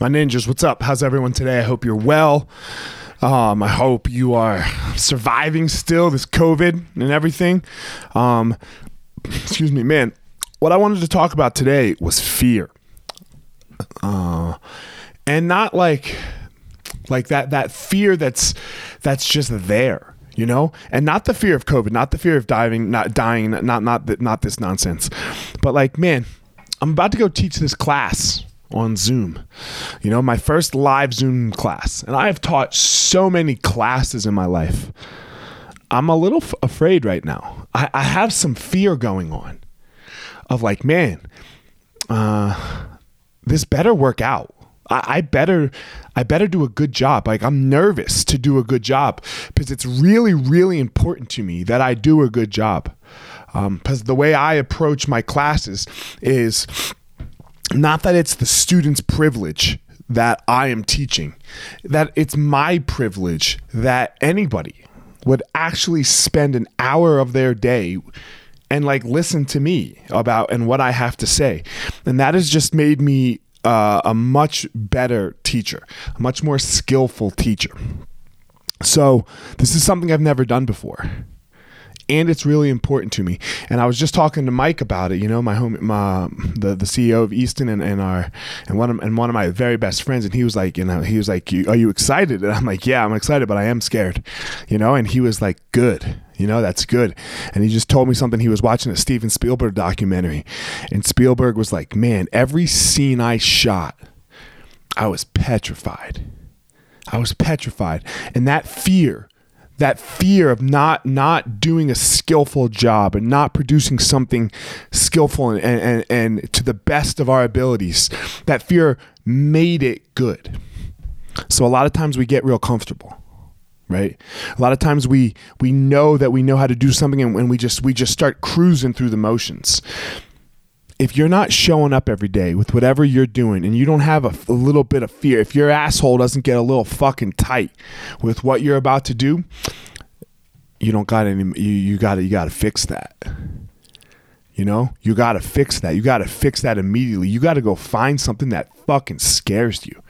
My ninjas, what's up? How's everyone today? I hope you're well. Um, I hope you are surviving still this COVID and everything. Um, excuse me, man. What I wanted to talk about today was fear, uh, and not like like that that fear that's that's just there, you know, and not the fear of COVID, not the fear of diving, not dying, not not not this nonsense, but like, man, I'm about to go teach this class on Zoom. You know, my first live Zoom class. And I have taught so many classes in my life. I'm a little f- afraid right now. I, I, have some fear going on of like, man, uh, this better work out. I, I better, I better do a good job. Like I'm nervous to do a good job because it's really, really important to me that I do a good job. Because um, the way I approach my classes is not that it's the student's privilege that I am teaching, that it's my privilege that anybody would actually spend an hour of their day and like listen to me about and what I have to say. And that has just made me uh, a much better teacher, a much more skillful teacher. So, this is something I've never done before and it's really important to me. And I was just talking to Mike about it, you know, my home, my the, the CEO of Easton and, and our and one of and one of my very best friends, and he was like, you know, he was like, "Are you excited?" And I'm like, "Yeah, I'm excited, but I am scared," you know. And he was like, "Good." You know, that's good. And he just told me something. He was watching a Steven Spielberg documentary. And Spielberg was like, man, every scene I shot, I was petrified. I was petrified. And that fear that fear of not not doing a skillful job and not producing something skillful and, and, and to the best of our abilities that fear made it good. So a lot of times we get real comfortable right? A lot of times we we know that we know how to do something and, and we just we just start cruising through the motions if you're not showing up every day with whatever you're doing and you don't have a, a, little bit of fear, if your asshole doesn't get a little fucking tight with what you're about to do, you don't got any you, you got to you got to fix that. You know? You got to fix that. You got to fix that immediately. You got to go find something that fucking scares you.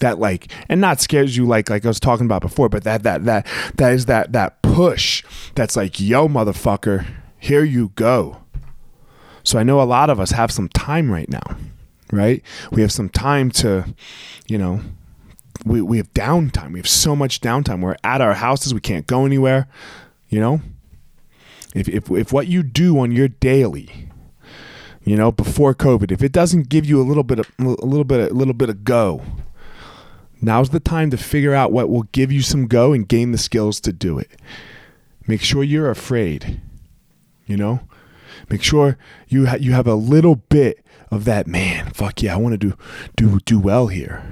That like and not scares you like like I was talking about before, but that that that that is that that push that's like, "Yo motherfucker, here you go." So I know a lot of us have some time right now, right? We have some time to, you know, we, we have downtime. We have so much downtime. We're at our houses. We can't go anywhere, you know? If, if, if what you do on your daily, you know, before COVID, if it doesn't give you a little bit of, a little bit, a little bit of go, now's the time to figure out what will give you some go and gain the skills to do it. Make sure you're afraid, you know? Make sure you ha- you have a little bit of that man. Fuck yeah, I want to do do do well here.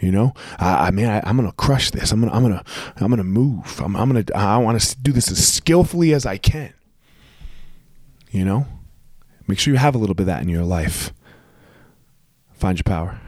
You know, I, I mean, I, am gonna crush this. I'm gonna I'm gonna I'm gonna move. I'm, I'm gonna I want to do this as skillfully as I can. You know, make sure you have a little bit of that in your life. Find your power.